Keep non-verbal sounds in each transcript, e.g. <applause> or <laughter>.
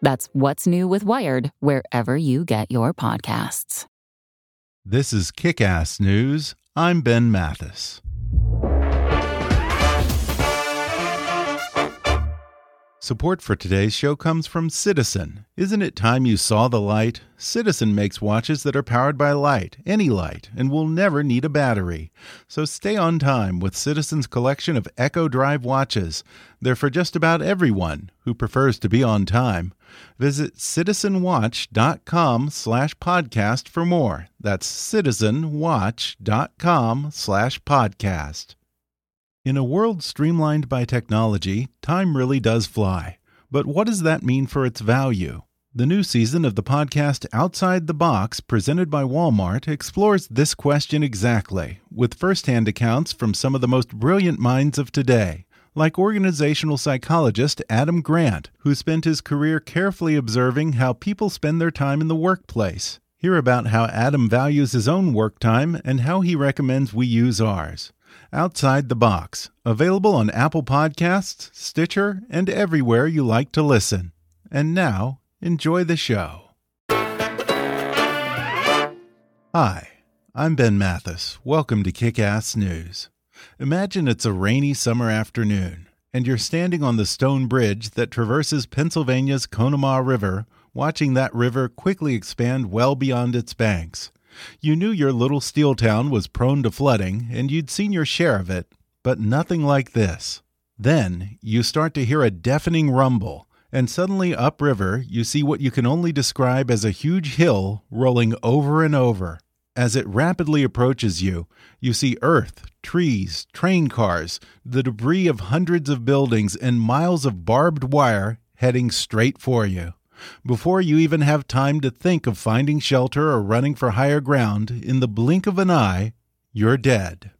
That's What's New with Wired wherever you get your podcasts. This is Kick Ass News. I'm Ben Mathis. Support for today's show comes from Citizen. Isn't it time you saw the light? Citizen makes watches that are powered by light, any light, and will never need a battery. So stay on time with Citizen's collection of Eco-Drive watches. They're for just about everyone who prefers to be on time. Visit citizenwatch.com slash podcast for more. That's citizenwatch.com slash podcast. In a world streamlined by technology, time really does fly. But what does that mean for its value? The new season of the podcast Outside the Box, presented by Walmart, explores this question exactly, with firsthand accounts from some of the most brilliant minds of today, like organizational psychologist Adam Grant, who spent his career carefully observing how people spend their time in the workplace. Hear about how Adam values his own work time and how he recommends we use ours. Outside the Box, available on Apple Podcasts, Stitcher, and everywhere you like to listen. And now, enjoy the show. Hi, I'm Ben Mathis. Welcome to Kick Ass News. Imagine it's a rainy summer afternoon, and you're standing on the stone bridge that traverses Pennsylvania's Conemaugh River, watching that river quickly expand well beyond its banks. You knew your little steel town was prone to flooding, and you'd seen your share of it, but nothing like this. Then you start to hear a deafening rumble, and suddenly upriver you see what you can only describe as a huge hill rolling over and over. As it rapidly approaches you, you see earth, trees, train cars, the debris of hundreds of buildings, and miles of barbed wire heading straight for you. Before you even have time to think of finding shelter or running for higher ground, in the blink of an eye, you're dead.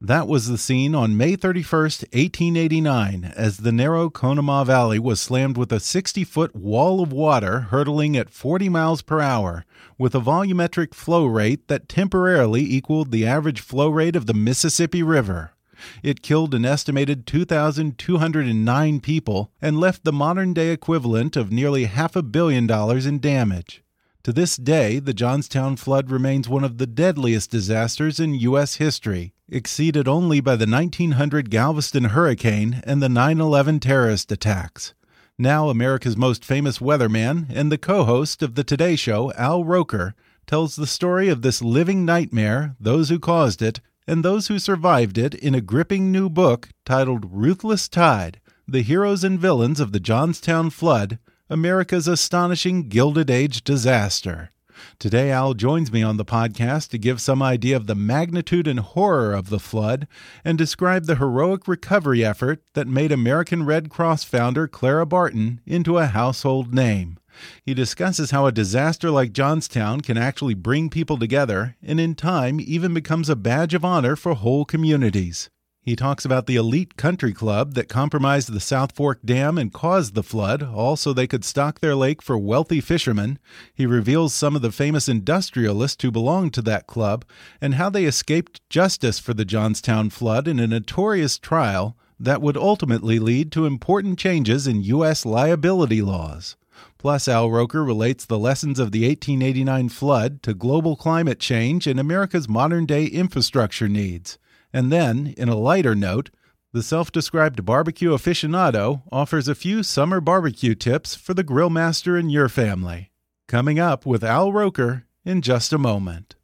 That was the scene on May 31st, 1889, as the narrow Conemaugh Valley was slammed with a 60 foot wall of water hurtling at 40 miles per hour, with a volumetric flow rate that temporarily equaled the average flow rate of the Mississippi River. It killed an estimated 2,209 people and left the modern day equivalent of nearly half a billion dollars in damage. To this day, the Johnstown flood remains one of the deadliest disasters in U.S. history, exceeded only by the 1900 Galveston hurricane and the 9 11 terrorist attacks. Now, America's most famous weatherman and the co host of The Today Show, Al Roker, tells the story of this living nightmare, those who caused it, and those who survived it in a gripping new book titled Ruthless Tide The Heroes and Villains of the Johnstown Flood America's Astonishing Gilded Age Disaster. Today, Al joins me on the podcast to give some idea of the magnitude and horror of the flood and describe the heroic recovery effort that made American Red Cross founder Clara Barton into a household name. He discusses how a disaster like Johnstown can actually bring people together and, in time, even becomes a badge of honor for whole communities. He talks about the elite country club that compromised the South Fork Dam and caused the flood, all so they could stock their lake for wealthy fishermen. He reveals some of the famous industrialists who belonged to that club and how they escaped justice for the Johnstown flood in a notorious trial that would ultimately lead to important changes in U.S. liability laws. Plus, Al Roker relates the lessons of the 1889 flood to global climate change and America's modern day infrastructure needs. And then, in a lighter note, the self described barbecue aficionado offers a few summer barbecue tips for the grill master in your family. Coming up with Al Roker in just a moment.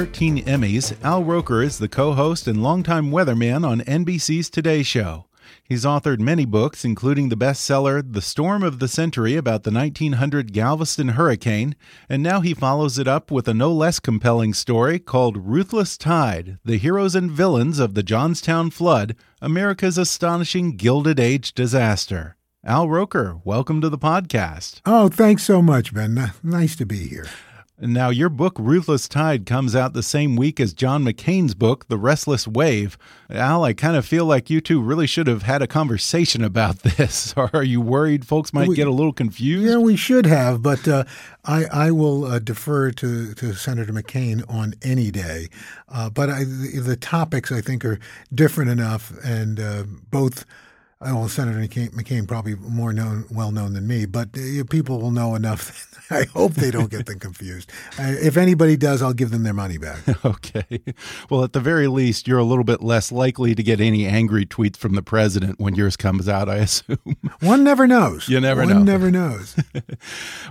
13 Emmys, Al Roker is the co host and longtime weatherman on NBC's Today Show. He's authored many books, including the bestseller The Storm of the Century about the 1900 Galveston hurricane, and now he follows it up with a no less compelling story called Ruthless Tide The Heroes and Villains of the Johnstown Flood, America's Astonishing Gilded Age Disaster. Al Roker, welcome to the podcast. Oh, thanks so much, Ben. Nice to be here. Now, your book, Ruthless Tide, comes out the same week as John McCain's book, The Restless Wave. Al, I kind of feel like you two really should have had a conversation about <laughs> this. Are you worried folks might we, get a little confused? Yeah, we should have, but uh, I, I will uh, defer to, to Senator McCain on any day. Uh, but I, the, the, topics, I think, are different enough, and uh, both – well, Senator McCain, McCain probably more known, well known than me, but uh, people will know enough. <laughs> I hope they don't get them <laughs> confused. Uh, if anybody does, I'll give them their money back. <laughs> okay. Well, at the very least, you're a little bit less likely to get any angry tweets from the president when yours comes out. I assume. One never knows. You never One know. One never knows.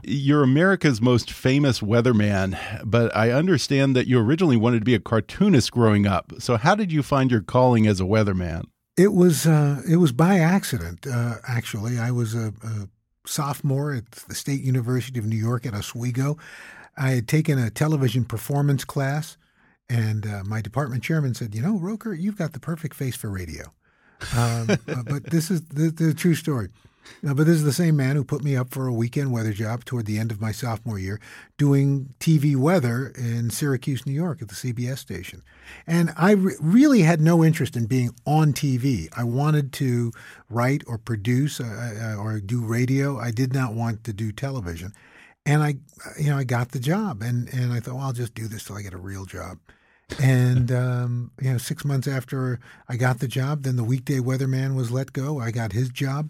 you're America's most famous weatherman, but I understand that you originally wanted to be a cartoonist growing up. So, how did you find your calling as a weatherman? It was uh, it was by accident. Uh, actually, I was a, a, sophomore at the State University of New York at Oswego. I had taken a television performance class, and uh, my department chairman said, "You know, Roker, you've got the perfect face for radio." Um, <laughs> uh, but this is the, the true story. But this is the same man who put me up for a weekend weather job toward the end of my sophomore year, doing TV weather in Syracuse, New York, at the CBS station. And I re- really had no interest in being on TV. I wanted to write or produce uh, uh, or do radio. I did not want to do television. And I, you know, I got the job, and and I thought, well, I'll just do this till I get a real job. and <laughs> um, you know, six months after I got the job, then the weekday weatherman was let go. I got his job.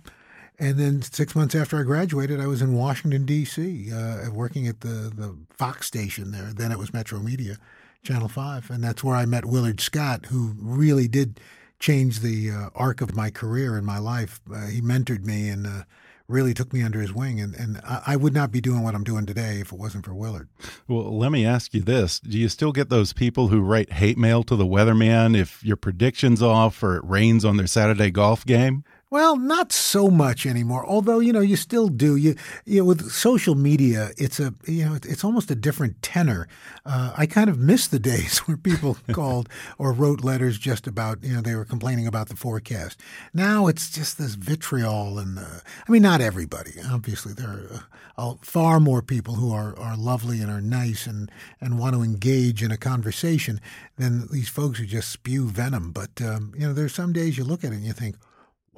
And then six months after I graduated, I was in Washington D.C. Uh, working at the the Fox station there. Then it was Metro Media, Channel Five, and that's where I met Willard Scott, who really did change the uh, arc of my career and my life. Uh, he mentored me and uh, really took me under his wing, and, and I would not be doing what I'm doing today if it wasn't for Willard. Well, let me ask you this: Do you still get those people who write hate mail to the weatherman if your prediction's off or it rains on their Saturday golf game? Well, not so much anymore. Although you know, you still do. You, you know, with social media, it's a you know, it's almost a different tenor. Uh, I kind of miss the <laughs> days where people <laughs> called or wrote letters just about you know they were complaining about the forecast. Now it's just this vitriol, and uh, I mean, not everybody. Obviously, there are uh, far more people who are are lovely and are nice and and want to engage in a conversation than these folks who just spew venom. But um, you know, there's some days you look at it and you think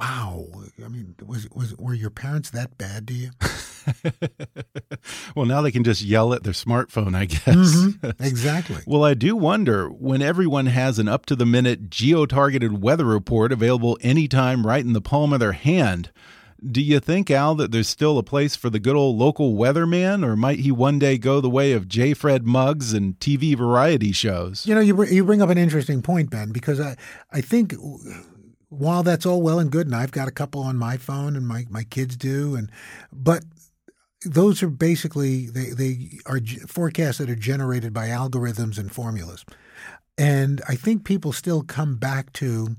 Wow. I mean, was was were your parents that bad to you? <laughs> well, now they can just yell at their smartphone, I guess. Mm -hmm. <laughs> Exactly. well, I do wonder when everyone has an up to the minute geo targeted weather report available anytime right in the palm of their hand. Do you think, Al, that there's still a place for the good old local weatherman, or might he one day go the way of J. Fred Muggs and TV variety shows? You know, you, you bring up an interesting point, Ben, because I, I think while that's all well and good, and I've got a couple on my phone, and my, my kids do, and but those are basically they they are forecasts that are generated by algorithms and formulas, and I think people still come back to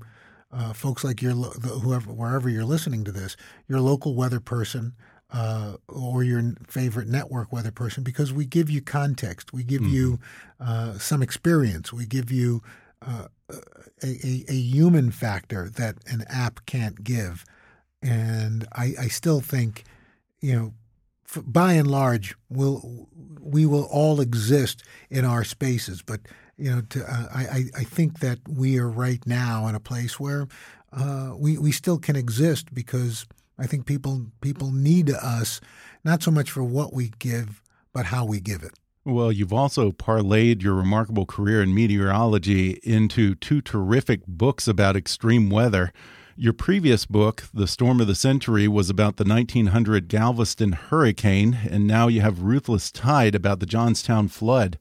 uh, folks like your whoever wherever you're listening to this, your local weather person. Uh, or your favorite network weather person, because we give you context, we give mm-hmm. you uh, some experience, we give you uh, a, a, human factor that an app can't give. And I, I still think, you know, by and large, we'll, we will all exist in our spaces. But, you know, to, uh, I, I think that we are right now in a place where uh, we, we still can exist because I think people, people need us, not so much for what we give, but how we give it. Well, you've also parlayed your remarkable career in meteorology into two terrific books about extreme weather. Your previous book, The Storm of the Century, was about the 1900 Galveston hurricane, and now you have Ruthless Tide about the Johnstown flood.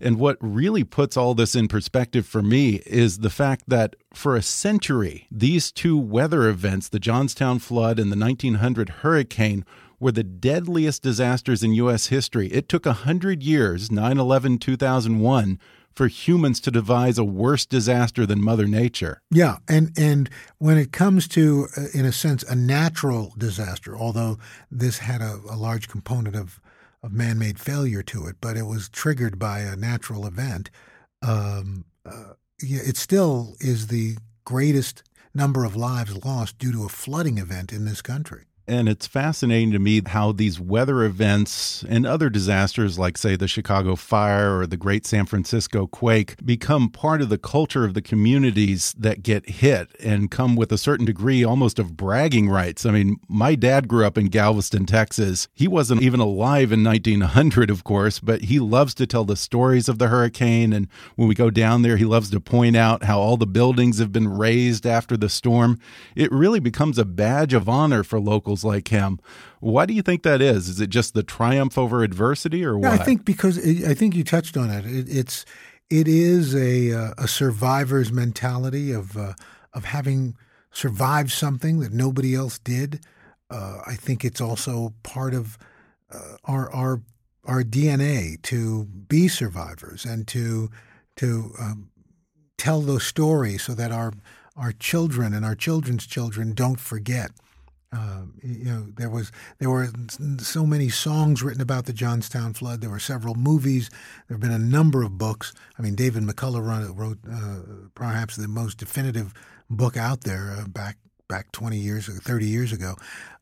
And what really puts all this in perspective for me is the fact that for a century, these two weather events, the Johnstown flood and the 1900 hurricane, were the deadliest disasters in U.S. history. It took 100 years, 9 11, 2001, for humans to devise a worse disaster than Mother Nature. Yeah, and and when it comes to, uh, in a sense, a natural disaster, although this had a, a large component of of man-made failure to it, but it was triggered by a natural event. Um, uh, it still is the greatest number of lives lost due to a flooding event in this country. And it's fascinating to me how these weather events and other disasters, like, say, the Chicago fire or the great San Francisco quake, become part of the culture of the communities that get hit and come with a certain degree almost of bragging rights. I mean, my dad grew up in Galveston, Texas. He wasn't even alive in 1900, of course, but he loves to tell the stories of the hurricane. And when we go down there, he loves to point out how all the buildings have been razed after the storm. It really becomes a badge of honor for local like him. Why do you think that is? Is it just the triumph over adversity, or what? Yeah, I think because I think you touched on it. it it's it is a uh, a survivor's mentality of uh, of having survived something that nobody else did. Uh, I think it's also part of uh, our our our DNA to be survivors and to to um, tell those stories so that our our children and our children's children don't forget. Um, you know, there was there were so many songs written about the Johnstown flood. There were several movies. There have been a number of books. I mean, David McCullough wrote uh, perhaps the most definitive book out there uh, back back 20 years or 30 years ago.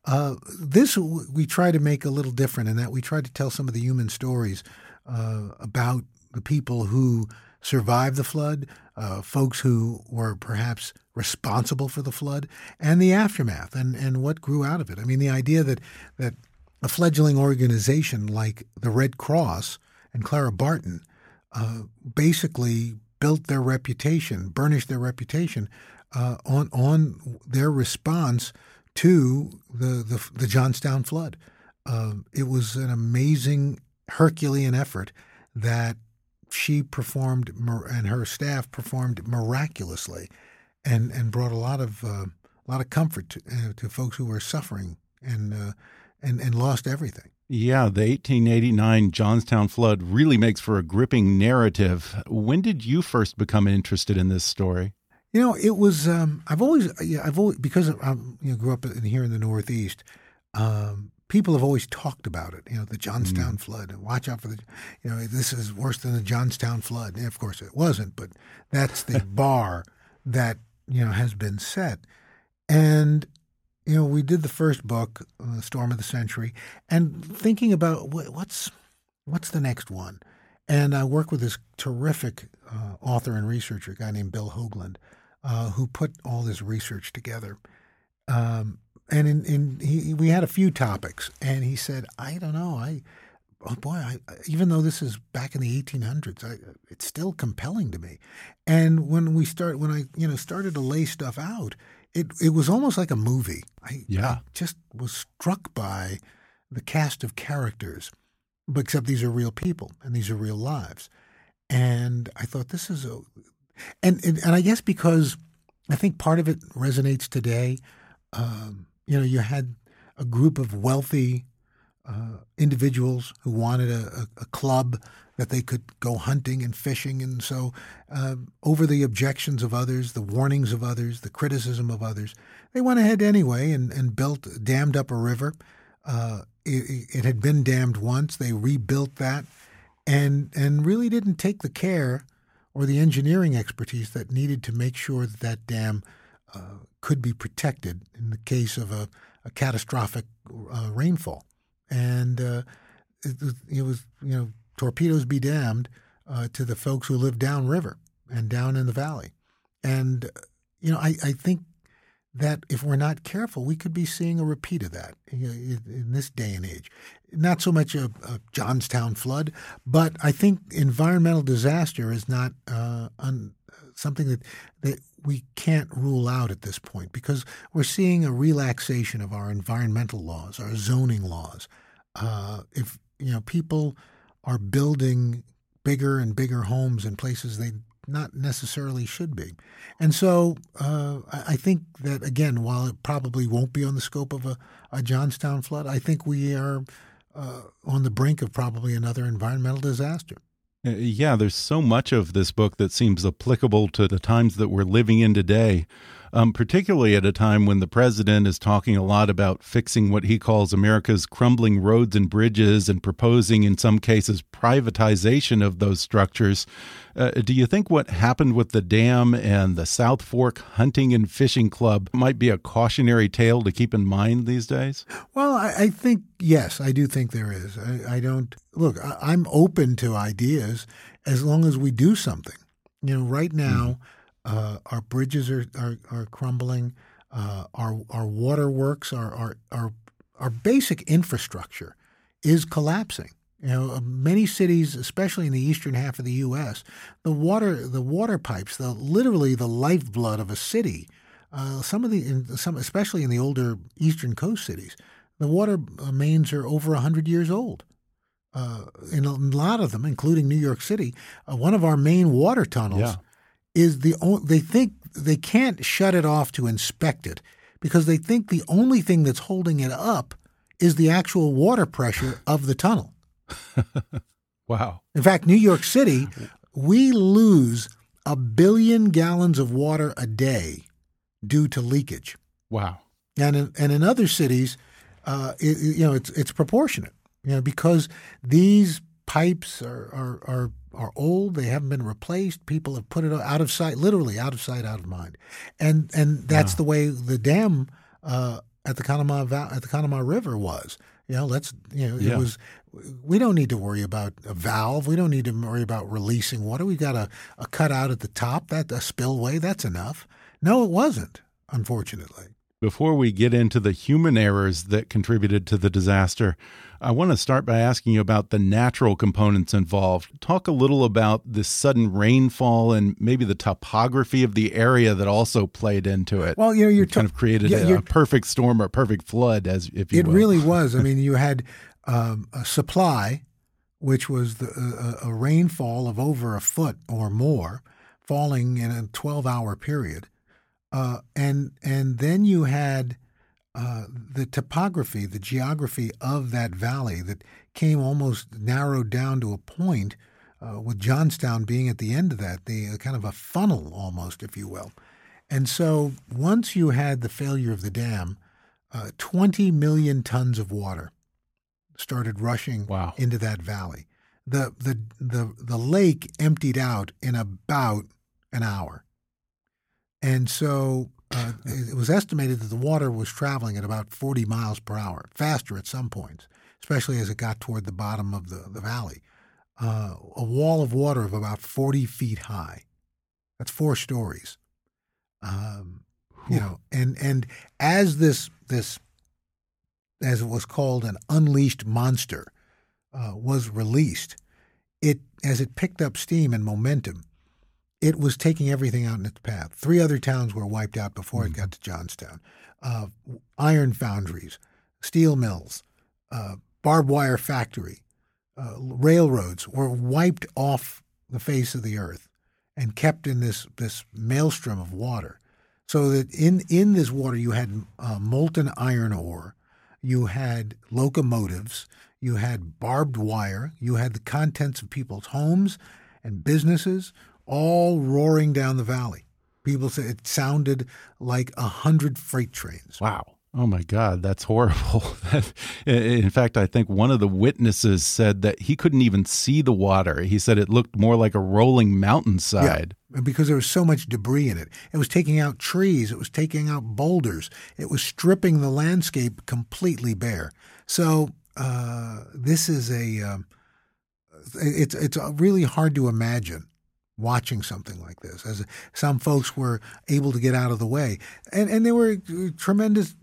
Uh, this we try to make a little different in that we try to tell some of the human stories uh, about the people who survived the flood, uh, folks who were perhaps responsible for the flood, and the aftermath and, and what grew out of it. I mean, the idea that, that a fledgling organization like the Red Cross and Clara Barton uh, basically built their reputation, burnished their reputation uh, on on their response to the the, the Johnstown flood. Uh, it was an amazing Herculean effort that she performed and her staff performed miraculously, and and brought a lot of uh, a lot of comfort to, uh, to, folks who were suffering and uh, and and lost everything. Yeah, the 1889 Johnstown flood really makes for a gripping narrative. When did you first become interested in this story? You know, it was um, I've always yeah, I've always because I you know grew up in, here in the Northeast. Um, people have always talked about it. You know, the Johnstown mm. flood, watch out for the, you know, this is worse than the Johnstown flood. And of course, it wasn't, but that's the <laughs> bar that you know has been set. And you know, we did the first book, uh, Storm of the Century, and thinking about what's what's the next one. And I work with this terrific uh, author and researcher, a guy named Bill Hoagland, uh, who put all this research together. Um, and in, in he, we had a few topics, and he said, "I don't know, I." Oh boy! I, even though this is back in the 1800s, I, it's still compelling to me. And when we start, when I you know started to lay stuff out, it it was almost like a movie. I, yeah. I just was struck by the cast of characters, except these are real people and these are real lives. And I thought this is a, and and, and I guess because I think part of it resonates today. Um, you know, you had a group of wealthy uh, individuals who wanted a, a, a, club that they could go hunting and fishing. And so, uh, over the objections of others, the warnings of others, the criticism of others, they went ahead anyway and, and built, dammed up a river. Uh, it, it, had been dammed once. They rebuilt that and, and really didn't take the care or the engineering expertise that needed to make sure that that dam uh, could be protected in the case of a, a catastrophic uh, rainfall. And uh, it, it, was, you know, torpedoes be damned uh, to the folks who live downriver and down in the valley. And, you know, I, I think that if we're not careful, we could be seeing a repeat of that in this day and age. Not so much a, a Johnstown flood, but I think environmental disaster is not uh, un, something that, that we can't rule out at this point because we're seeing a relaxation of our environmental laws, our zoning laws. Uh, if you know people are building bigger and bigger homes in places they not necessarily should be. And so uh, I think that, again, while it probably won't be on the scope of a, a Johnstown flood, I think we are uh, on the brink of probably another environmental disaster. Uh, yeah, there's so much of this book that seems applicable to the times that we're living in today um, particularly at a time when the president is talking a lot about fixing what he calls America's crumbling roads and bridges and proposing, in some cases, privatization of those structures. Uh, do you think what happened with the dam and the South Fork Hunting and Fishing Club might be a cautionary tale to keep in mind these days? Well, I, I think, yes, I do think there is. I, I don't look, I, I'm open to ideas as long as we do something. You know, right now, mm uh, our bridges are are, are crumbling. Uh, our our waterworks, our, our our our basic infrastructure is collapsing. You know, uh, many cities, especially in the eastern half of the U.S., the water the water pipes, the literally the lifeblood of a city. Uh, some of the in, some, especially in the older eastern coast cities, the water uh, mains are over hundred years old. Uh, in a lot of them, including New York City, uh, one of our main water tunnels yeah is the only, they think they can't shut it off to inspect it because they think the only thing that's holding it up is the actual water pressure of the tunnel. <laughs> wow. In fact, New York City, we lose a billion gallons of water a day due to leakage. Wow. And in, and in other cities, uh, it, you know, it's it's proportionate. You know, because these pipes are, are, are are old. They haven't been replaced. People have put it out of sight, literally out of sight, out of mind. And and that's the way the dam uh, at the Conemaugh at the Conemaugh River was. You know, let's you know yeah. it was. We don't need to worry about a valve. We don't need to worry about releasing water. We got a, a cutout at the top. That a spillway. That's enough. No, it wasn't. Unfortunately. Before we get into the human errors that contributed to the disaster, I want to start by asking you about the natural components involved. Talk a little about the sudden rainfall and maybe the topography of the area that also played into it. Well, you know, you're kind of created yeah, a, a, perfect storm or perfect flood, as if you it will. really was. I <laughs> mean, you had um, a supply, which was the, a rainfall of over a foot or more, falling in a 12-hour period uh, and and then you had uh, the topography, the geography of that valley that came almost narrowed down to a point, uh, with Johnstown being at the end of that, the uh, kind of a funnel almost, if you will. And so once you had the failure of the dam, uh, 20 million tons of water started rushing wow. into that valley. The, the, the, the lake emptied out in about an hour. And so uh, <laughs> it was estimated that the water was traveling at about 40 miles per hour, faster at some points, especially as it got toward the bottom of the, the valley. Uh, a wall of water of about 40 feet high. That's four stories. Um, you know, and and as this this as it was called an unleashed monster uh, was released, it as it picked up steam and momentum, it was taking everything out in its path. Three other towns were wiped out before mm-hmm. it got to Johnstown. Uh, iron foundries, steel mills, uh, barbed wire factory, uh, railroads were wiped off the face of the earth and kept in this this maelstrom of water. So that in in this water you had uh, molten iron ore, you had locomotives, you had barbed wire, you had the contents of people's homes and businesses all roaring down the valley. People said it sounded like a hundred freight trains. Wow. Oh my God, that's horrible. <laughs> In fact, I think one of the witnesses said that he couldn't even see the water. He said it looked more like a rolling mountainside. Yeah, because there was so much debris in it. It was taking out trees, it was taking out boulders, it was stripping the landscape completely bare. So uh, this is a. Uh, it's it's really hard to imagine watching something like this. As some folks were able to get out of the way, and and there were tremendous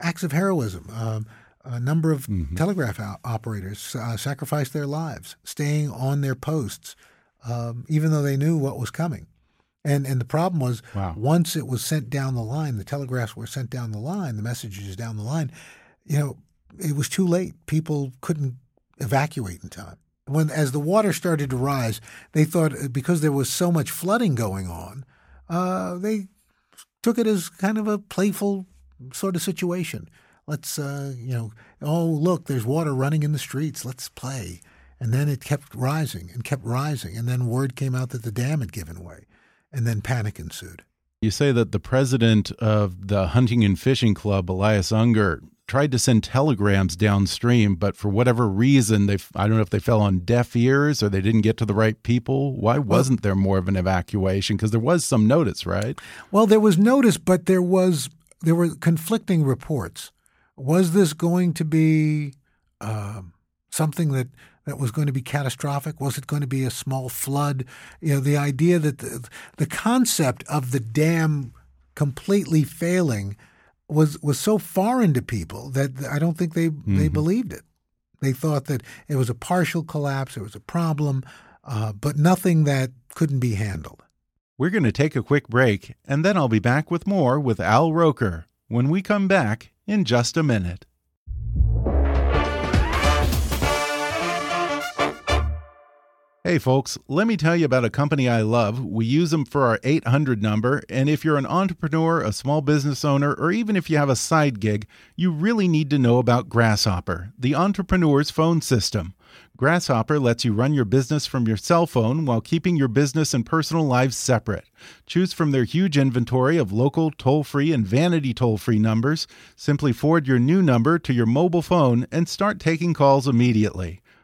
acts of heroism. Um, a number of mm-hmm. telegraph operators uh, sacrificed their lives, staying on their posts, um, even though they knew what was coming. And and the problem was wow. once it was sent down the line, the telegraphs were sent down the line, the messages down the line. You know, it was too late. People couldn't evacuate in time. When as the water started to rise, they thought uh, because there was so much flooding going on, uh, they took it as kind of a playful sort of situation. Let's, uh, you know, oh look, there's water running in the streets. Let's play. And then it kept rising and kept rising, and then word came out that the dam had given way, and then panic ensued. You say that the president of the Hunting and Fishing Club, Elias Unger, tried to send telegrams downstream, but for whatever reason, they I don't know if they fell on deaf ears or they didn't get to the right people. Why wasn't there more of an evacuation? Because there was some notice, right? Well, there was notice, but there was there were conflicting reports. Was this going to be uh, something that that was going to be catastrophic? Was it going to be a small flood? You know, the idea that the, the concept of the dam completely failing was was so foreign to people that I don't think they mm-hmm. they believed it. They thought that it was a partial collapse, it was a problem, uh, but nothing that couldn't be handled. We're going to take a quick break, and then I'll be back with more with Al Roker when we come back in just a minute. Hey folks, let me tell you about a company I love. We use them for our 800 number, and if you're an entrepreneur, a small business owner, or even if you have a side gig, you really need to know about Grasshopper, the entrepreneur's phone system. Grasshopper lets you run your business from your cell phone while keeping your business and personal lives separate. Choose from their huge inventory of local, toll free, and vanity toll free numbers. Simply forward your new number to your mobile phone and start taking calls immediately.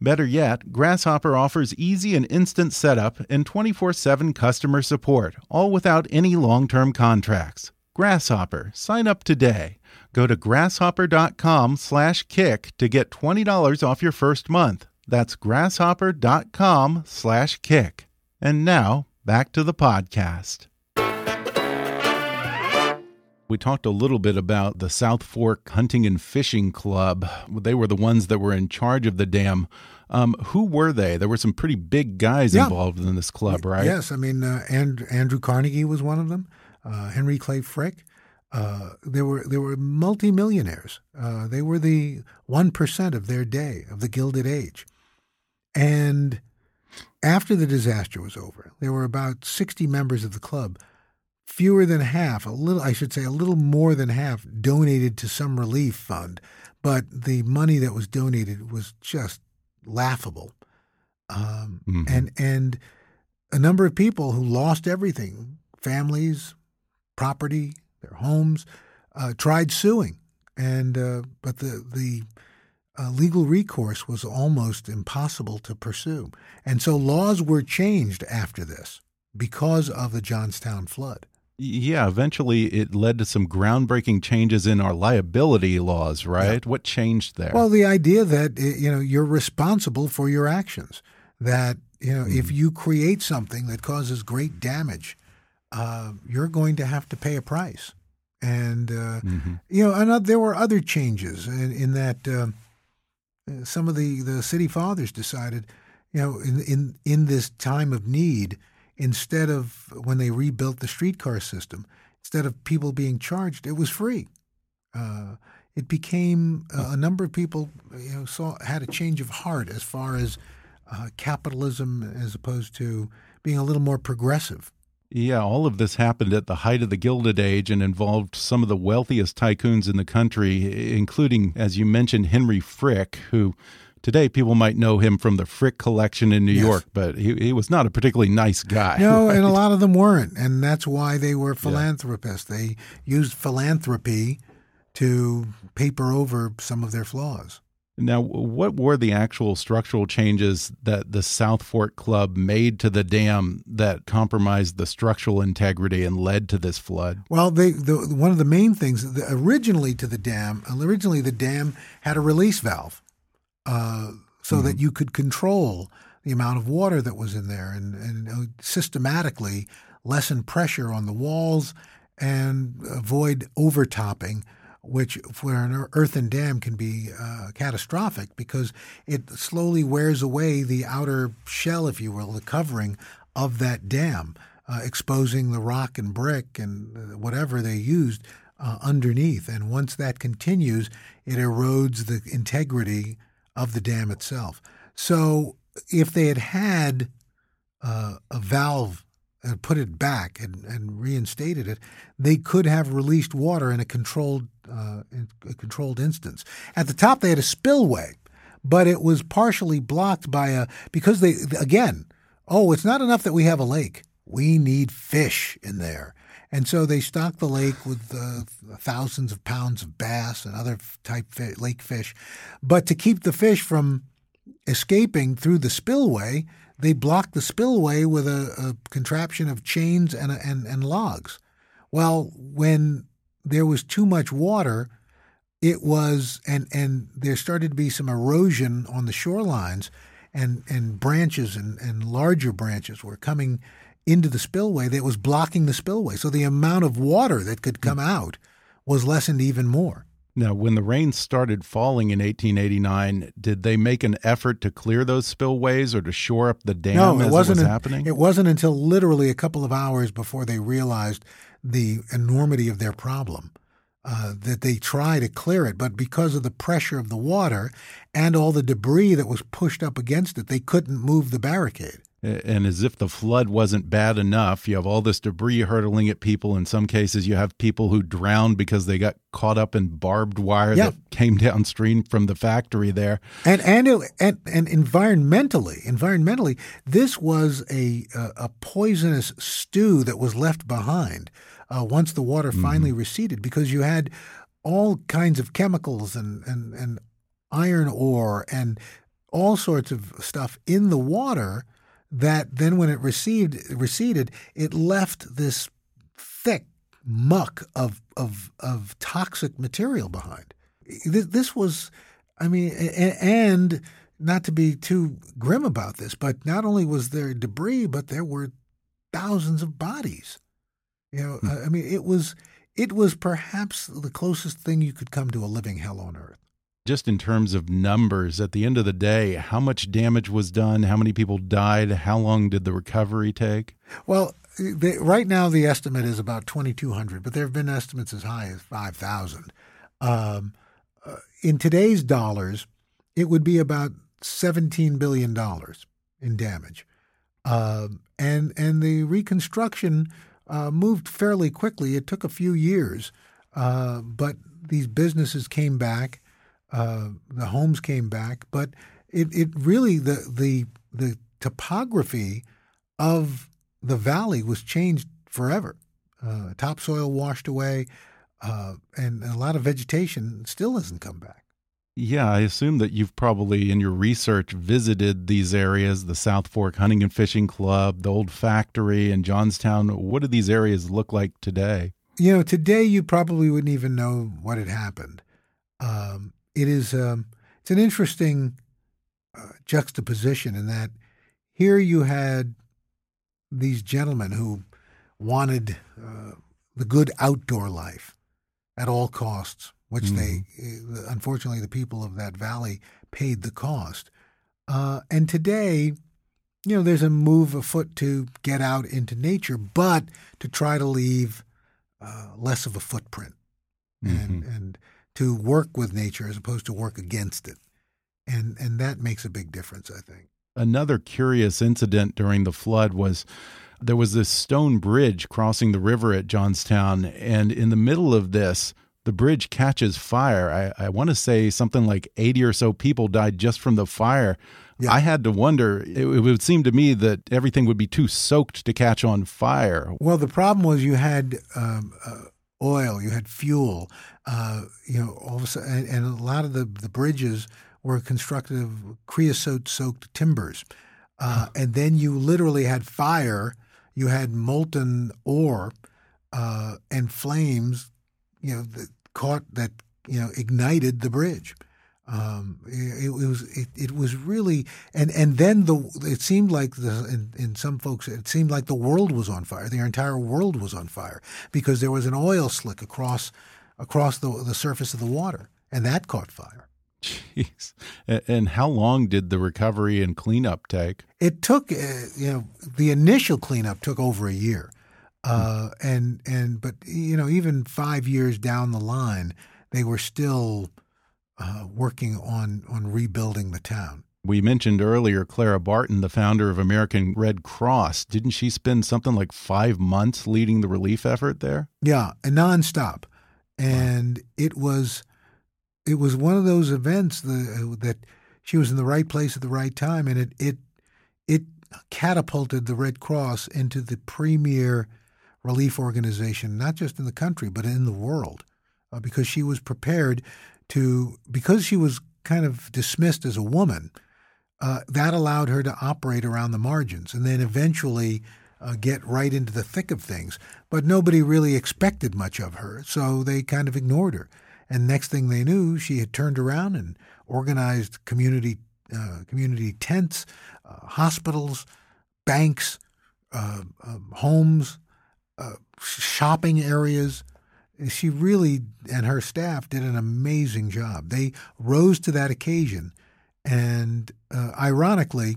Better yet, Grasshopper offers easy and instant setup and 24 7 customer support, all without any long term contracts. Grasshopper, sign up today. Go to grasshopper.com slash kick to get $20 off your first month. That's grasshopper.com slash kick. And now, back to the podcast. We talked a little bit about the South Fork Hunting and Fishing Club. They were the ones that were in charge of the dam. Um, who were they? There were some pretty big guys yeah. involved in this club, right? Yes, I mean uh, and, Andrew Carnegie was one of them. Uh, Henry Clay Frick. Uh, there were there were multimillionaires. Uh, they were the one percent of their day of the Gilded Age, and after the disaster was over, there were about sixty members of the club fewer than half, a little, I should say, a little more than half donated to some relief fund, but the money that was donated was just laughable. Um, mm-hmm. And and a number of people who lost everything, families, property, their homes, uh, tried suing, and uh, but the the uh, legal recourse was almost impossible to pursue, and so laws were changed after this because of the Johnstown flood. Yeah, eventually it led to some groundbreaking changes in our liability laws, right? Yeah. What changed there? Well, the idea that you know you're responsible for your actions. That you know mm. if mm-hmm. you create something that causes great damage, uh, you're going to have to pay a price. And uh, mm -hmm. you know, and there were other changes in, in that uh, some of the the city fathers decided, you know, in in in this time of need instead of when they rebuilt the streetcar system, instead of people being charged, it was free. Uh, it became uh, a number of people you know saw had a change of heart as far as uh, capitalism as opposed to being a little more progressive. Yeah, all of this happened at the height of the Gilded Age and involved some of the wealthiest tycoons in the country, including, as you mentioned, Henry Frick, who Today, people might know him from the Frick collection in New yes. York, but he, he was not a particularly nice guy. No, right? and a lot of them weren't. And that's why they were philanthropists. Yeah. They used philanthropy to paper over some of their flaws. Now, what were the actual structural changes that the South Fork Club made to the dam that compromised the structural integrity and led to this flood? Well, they, the, one of the main things the, originally to the dam, originally the dam had a release valve uh, so mm-hmm. that you could control the amount of water that was in there and, and systematically lessen pressure on the walls and avoid overtopping, which for an earthen dam can be uh, catastrophic because it slowly wears away the outer shell, if you will, the covering of that dam, uh, exposing the rock and brick and uh, whatever they used uh, underneath. And once that continues, it erodes the integrity of the dam itself. So if they had had uh, a valve and put it back and, and, reinstated it, they could have released water in a controlled uh, in a controlled instance. At the top, they had a spillway, but it was partially blocked by a because they again. Oh, it's not enough that we have a lake. We need fish in there. And so they stocked the lake with uh, thousands of pounds of bass and other type lake fish. But to keep the fish from escaping through the spillway, they blocked the spillway with a, a contraption of chains and, and, and logs. Well, when there was too much water, it was and and there started to be some erosion on the shorelines and and branches and, and larger branches were coming into the spillway that was blocking the spillway. So the amount of water that could come out was lessened even more. Now, when the rain started falling in 1889, did they make an effort to clear those spillways or to shore up the dam no, it wasn't it was happening? It wasn't until literally a couple of hours before they realized the enormity of their problem. Uh, that they try to clear it, but because of the pressure of the water and all the debris that was pushed up against it, they couldn't move the barricade. And as if the flood wasn't bad enough, you have all this debris hurtling at people. In some cases, you have people who drowned because they got caught up in barbed wire that came downstream from the factory there. And and it, and, and environmentally, environmentally, this was a a, a poisonous stew that was left behind uh, once the water mm-hmm. finally mm -hmm. receded, because you had all kinds of chemicals and and and iron ore and all sorts of stuff in the water that then when it received receded, it left this thick muck of of of toxic material behind. This was, I mean, and not to be too grim about this, but not only was there debris, but there were thousands of bodies. You know, hmm. I mean, it was it was perhaps the closest thing you could come to a living hell on earth just in terms of numbers, at the end of the day, how much damage was done? How many people died? How long did the recovery take? Well, they, right now the estimate is about 2,200, but there have been estimates as high as 5,000. Um, uh, in today's dollars, it would be about $17 billion in damage. Uh, and, and the reconstruction uh, moved fairly quickly. It took a few years, uh, but these businesses came back uh, the homes came back, but it, it really the the the topography of the valley was changed forever. Uh, topsoil washed away, uh, and a lot of vegetation still hasn't come back. Yeah, I assume that you've probably, in your research, visited these areas the South Fork Hunting and Fishing Club, the old factory in Johnstown. What do these areas look like today? You know, today you probably wouldn't even know what had happened. Um, it is um, it's an interesting uh, juxtaposition in that here you had these gentlemen who wanted uh, the good outdoor life at all costs, which mm. they mm-hmm. unfortunately the people of that valley paid the cost. Uh, and today, you know, there's a move afoot to get out into nature, but to try to leave uh, less of a footprint. Mm-hmm. And and to work with nature as opposed to work against it. And and that makes a big difference, I think. Another curious incident during the flood was there was this stone bridge crossing the river at Johnstown, and in the middle of this, the bridge catches fire. I, I want to say something like 80 or so people died just from the fire. Yeah. I had to wonder, it, it, would seem to me that everything would be too soaked to catch on fire. Well, the problem was you had um, uh, oil, you had fuel, uh, you know, all of a sudden, and, and, a lot of the, the bridges were constructed of creosote soaked timbers. Uh, and then you literally had fire, you had molten ore uh, and flames, you know, that caught, that, you know, ignited the bridge. Um, it, it, was it, it was really and and then the it seemed like the in, in, some folks it seemed like the world was on fire. The entire world was on fire because there was an oil slick across across the the surface of the water, and that caught fire. Jeez. And how long did the recovery and cleanup take? It took uh, you know the initial cleanup took over a year, uh, hmm. and and but you know even five years down the line they were still uh, working on on rebuilding the town. We mentioned earlier Clara Barton, the founder of American Red Cross. Didn't she spend something like five months leading the relief effort there? Yeah, and nonstop, and wow. it was it was one of those events the, that she was in the right place at the right time, and it it it catapulted the Red Cross into the premier relief organization, not just in the country but in the world, uh, because she was prepared to because she was kind of dismissed as a woman. Uh, that allowed her to operate around the margins and then eventually uh, get right into the thick of things. But nobody really expected much of her, so they kind of ignored her. And next thing they knew, she had turned around and organized community uh, community tents, uh, hospitals, banks, uh, um, homes, uh, shopping areas, she really and her staff did an amazing job. They rose to that occasion. And uh, ironically,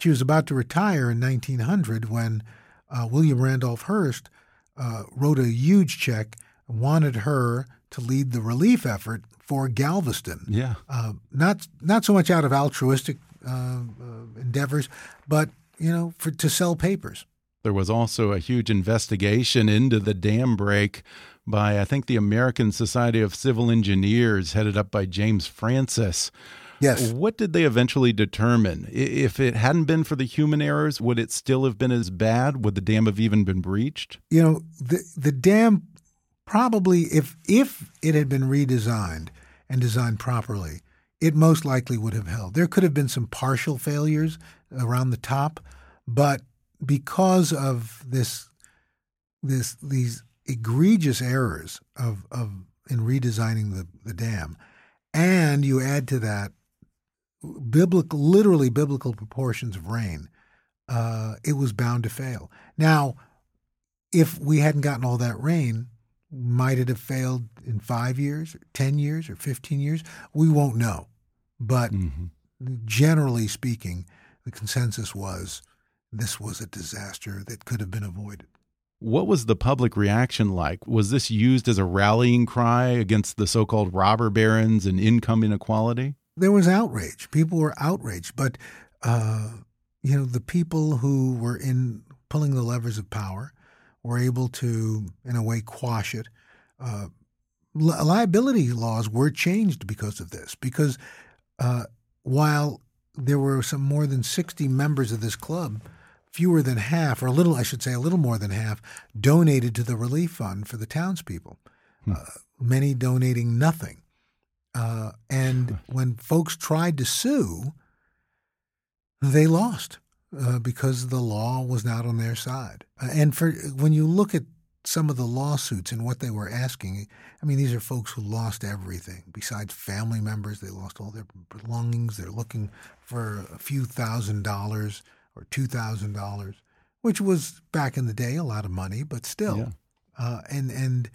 she was about to retire in 1900 when uh, William Randolph Hearst uh, wrote a huge check, wanted her to lead the relief effort for Galveston. Yeah. Uh, not not so much out of altruistic uh, uh, endeavors, but you know, for to sell papers. There was also a huge investigation into the dam break by, I think, the American Society of Civil Engineers, headed up by James Francis. Yes. What did they eventually determine? If it hadn't been for the human errors, would it still have been as bad? Would the dam have even been breached? You know, the the dam probably if if it had been redesigned and designed properly, it most likely would have held. There could have been some partial failures around the top, but because of this this these egregious errors of, of in redesigning the, the dam, and you add to that biblical, literally biblical proportions of rain, uh, it was bound to fail. Now, if we hadn't gotten all that rain, might it have failed in five years, or 10 years, or 15 years? We won't know. But mm-hmm. generally speaking, the consensus was this was a disaster that could have been avoided. What was the public reaction like? Was this used as a rallying cry against the so called robber barons and income inequality? There was outrage. People were outraged. But, uh, you know, the people who were in pulling the levers of power were able to, in a way, quash it. Uh, li liability laws were changed because of this, because uh, while there were some more than 60 members of this club, fewer than half, or a little, I should say, a little more than half, donated to the relief fund for the townspeople. Hmm. Uh, many donating nothing. Uh, and when folks tried to sue, they lost uh, because the law was not on their side. Uh, and for when you look at some of the lawsuits and what they were asking, I mean, these are folks who lost everything. Besides family members, they lost all their belongings. They're looking for a few thousand dollars or two thousand dollars, which was back in the day a lot of money, but still, yeah. uh, and and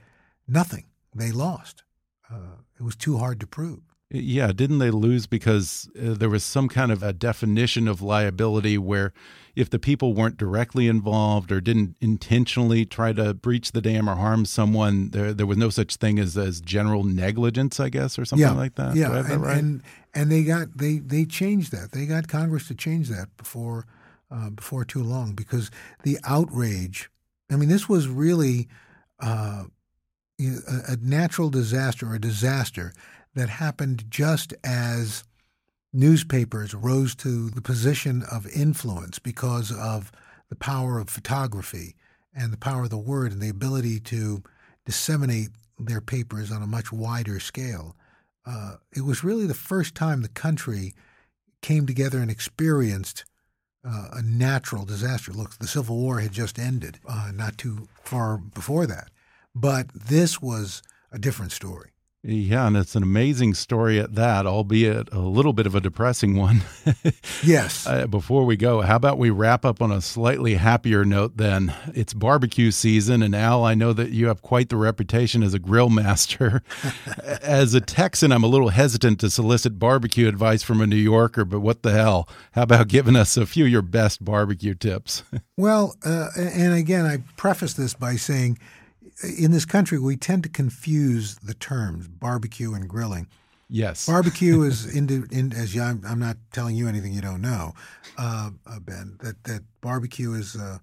nothing. They lost. Uh, it was too hard to prove. Yeah, didn't they lose because uh, there was some kind of a definition of liability where if the people weren't directly involved or didn't intentionally try to breach the dam or harm someone, there there was no such thing as as general negligence, I guess, or something yeah, like that. Yeah, and, right? and, and they got they they changed that. They got Congress to change that before uh, before too long because the outrage. I mean, this was really uh, a, natural disaster or a disaster that happened just as newspapers rose to the position of influence because of the power of photography and the power of the word and the ability to disseminate their papers on a much wider scale. Uh, it was really the first time the country came together and experienced uh, a natural disaster. Look, the Civil War had just ended uh, not too far before that, but this was a different story. Yeah, and it's an amazing story at that, albeit a little bit of a depressing one. <laughs> yes. Uh, before we go, how about we wrap up on a slightly happier note then? It's barbecue season, and Al, I know that you have quite the reputation as a grill master. <laughs> as a Texan, I'm a little hesitant to solicit barbecue advice from a New Yorker, but what the hell? How about giving us a few of your best barbecue tips? <laughs> well, uh, and again, I preface this by saying, in this country, we tend to confuse the terms barbecue and grilling. Yes. Barbecue <laughs> is in, in as you, I'm, I'm, not telling you anything you don't know, uh, uh, Ben. That that barbecue is uh,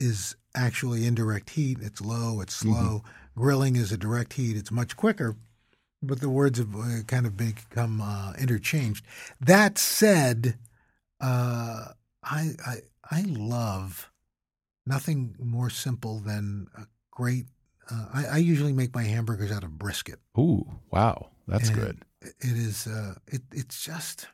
is actually indirect heat. It's low. It's slow. Mm-hmm. Grilling is a direct heat. It's much quicker. But the words have uh, kind of become uh, interchanged. That said, uh, I, I I love nothing more simple than a great uh, I, I, usually make my hamburgers out of brisket. Ooh, wow, that's and good. It is. Uh, it, it's just.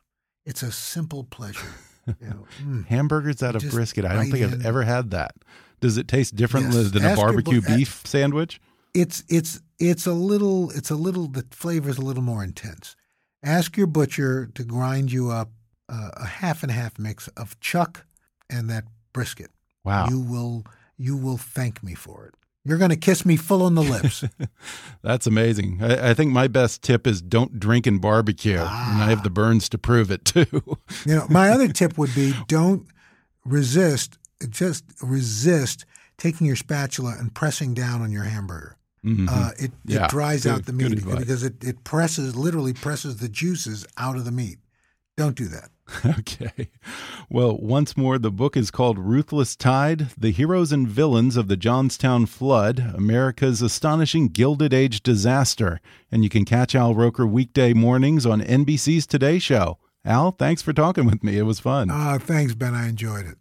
It's a simple pleasure. You know, <laughs> mm, Hamburgers out of brisket. I don't think in. I've ever had that. Does it taste different yes, than a barbecue beef sandwich? It's it's it's a little it's a little the flavor is a little more intense. Ask your butcher to grind you up uh, a half and half mix of chuck and that brisket. Wow. You will you will thank me for it. You're going to kiss me full on the lips. <laughs> That's amazing. I, I, think my best tip is don't drink and barbecue. Ah. And I have the burns to prove it too. <laughs> you know, my other tip would be don't resist, just resist taking your spatula and pressing down on your hamburger. Mm -hmm. uh, it, yeah. it dries good, out the meat because it, it presses, literally presses the juices out of the meat. Don't do that. <laughs> Okay. Well, once more, the book is called Ruthless Tide The Heroes and Villains of the Johnstown Flood, America's Astonishing Gilded Age Disaster. And you can catch Al Roker weekday mornings on NBC's Today Show. Al, thanks for talking with me. It was fun. Uh, thanks, Ben. I enjoyed it.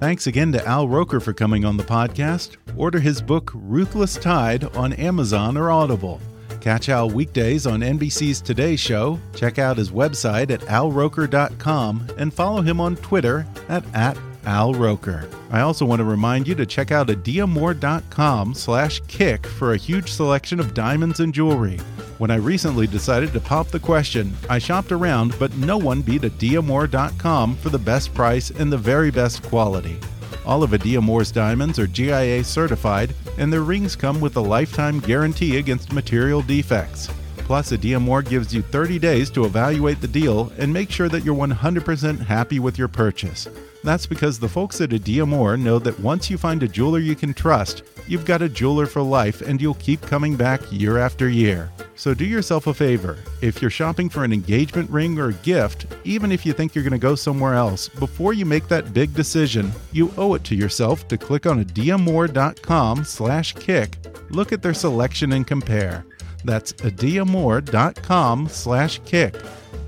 Thanks again to Al Roker for coming on the podcast. Order his book, Ruthless Tide, on Amazon or Audible. Catch Al weekdays on NBC's Today Show, check out his website at alroker.com, and follow him on Twitter at, at. I also want to remind you to check out adiamor.com slash kick for a huge selection of diamonds and jewelry. When I recently decided to pop the question, I shopped around, but no one beat adiamor.com for the best price and the very best quality. All of Adiamor's diamonds are GIA certified, and their rings come with a lifetime guarantee against material defects. Plus, Adiamor gives you 30 days to evaluate the deal and make sure that you're 100% happy with your purchase. That's because the folks at Adiamor know that once you find a jeweler you can trust, you've got a jeweler for life and you'll keep coming back year after year. So do yourself a favor. If you're shopping for an engagement ring or a gift, even if you think you're going to go somewhere else, before you make that big decision, you owe it to yourself to click on adiamor.com slash kick, look at their selection and compare. That's adiamor.com slash kick.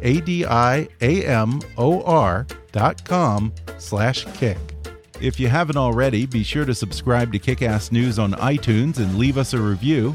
A-D-I-A-M-O-R dot com slash kick. If you haven't already, be sure to subscribe to Kickass News on iTunes and leave us a review.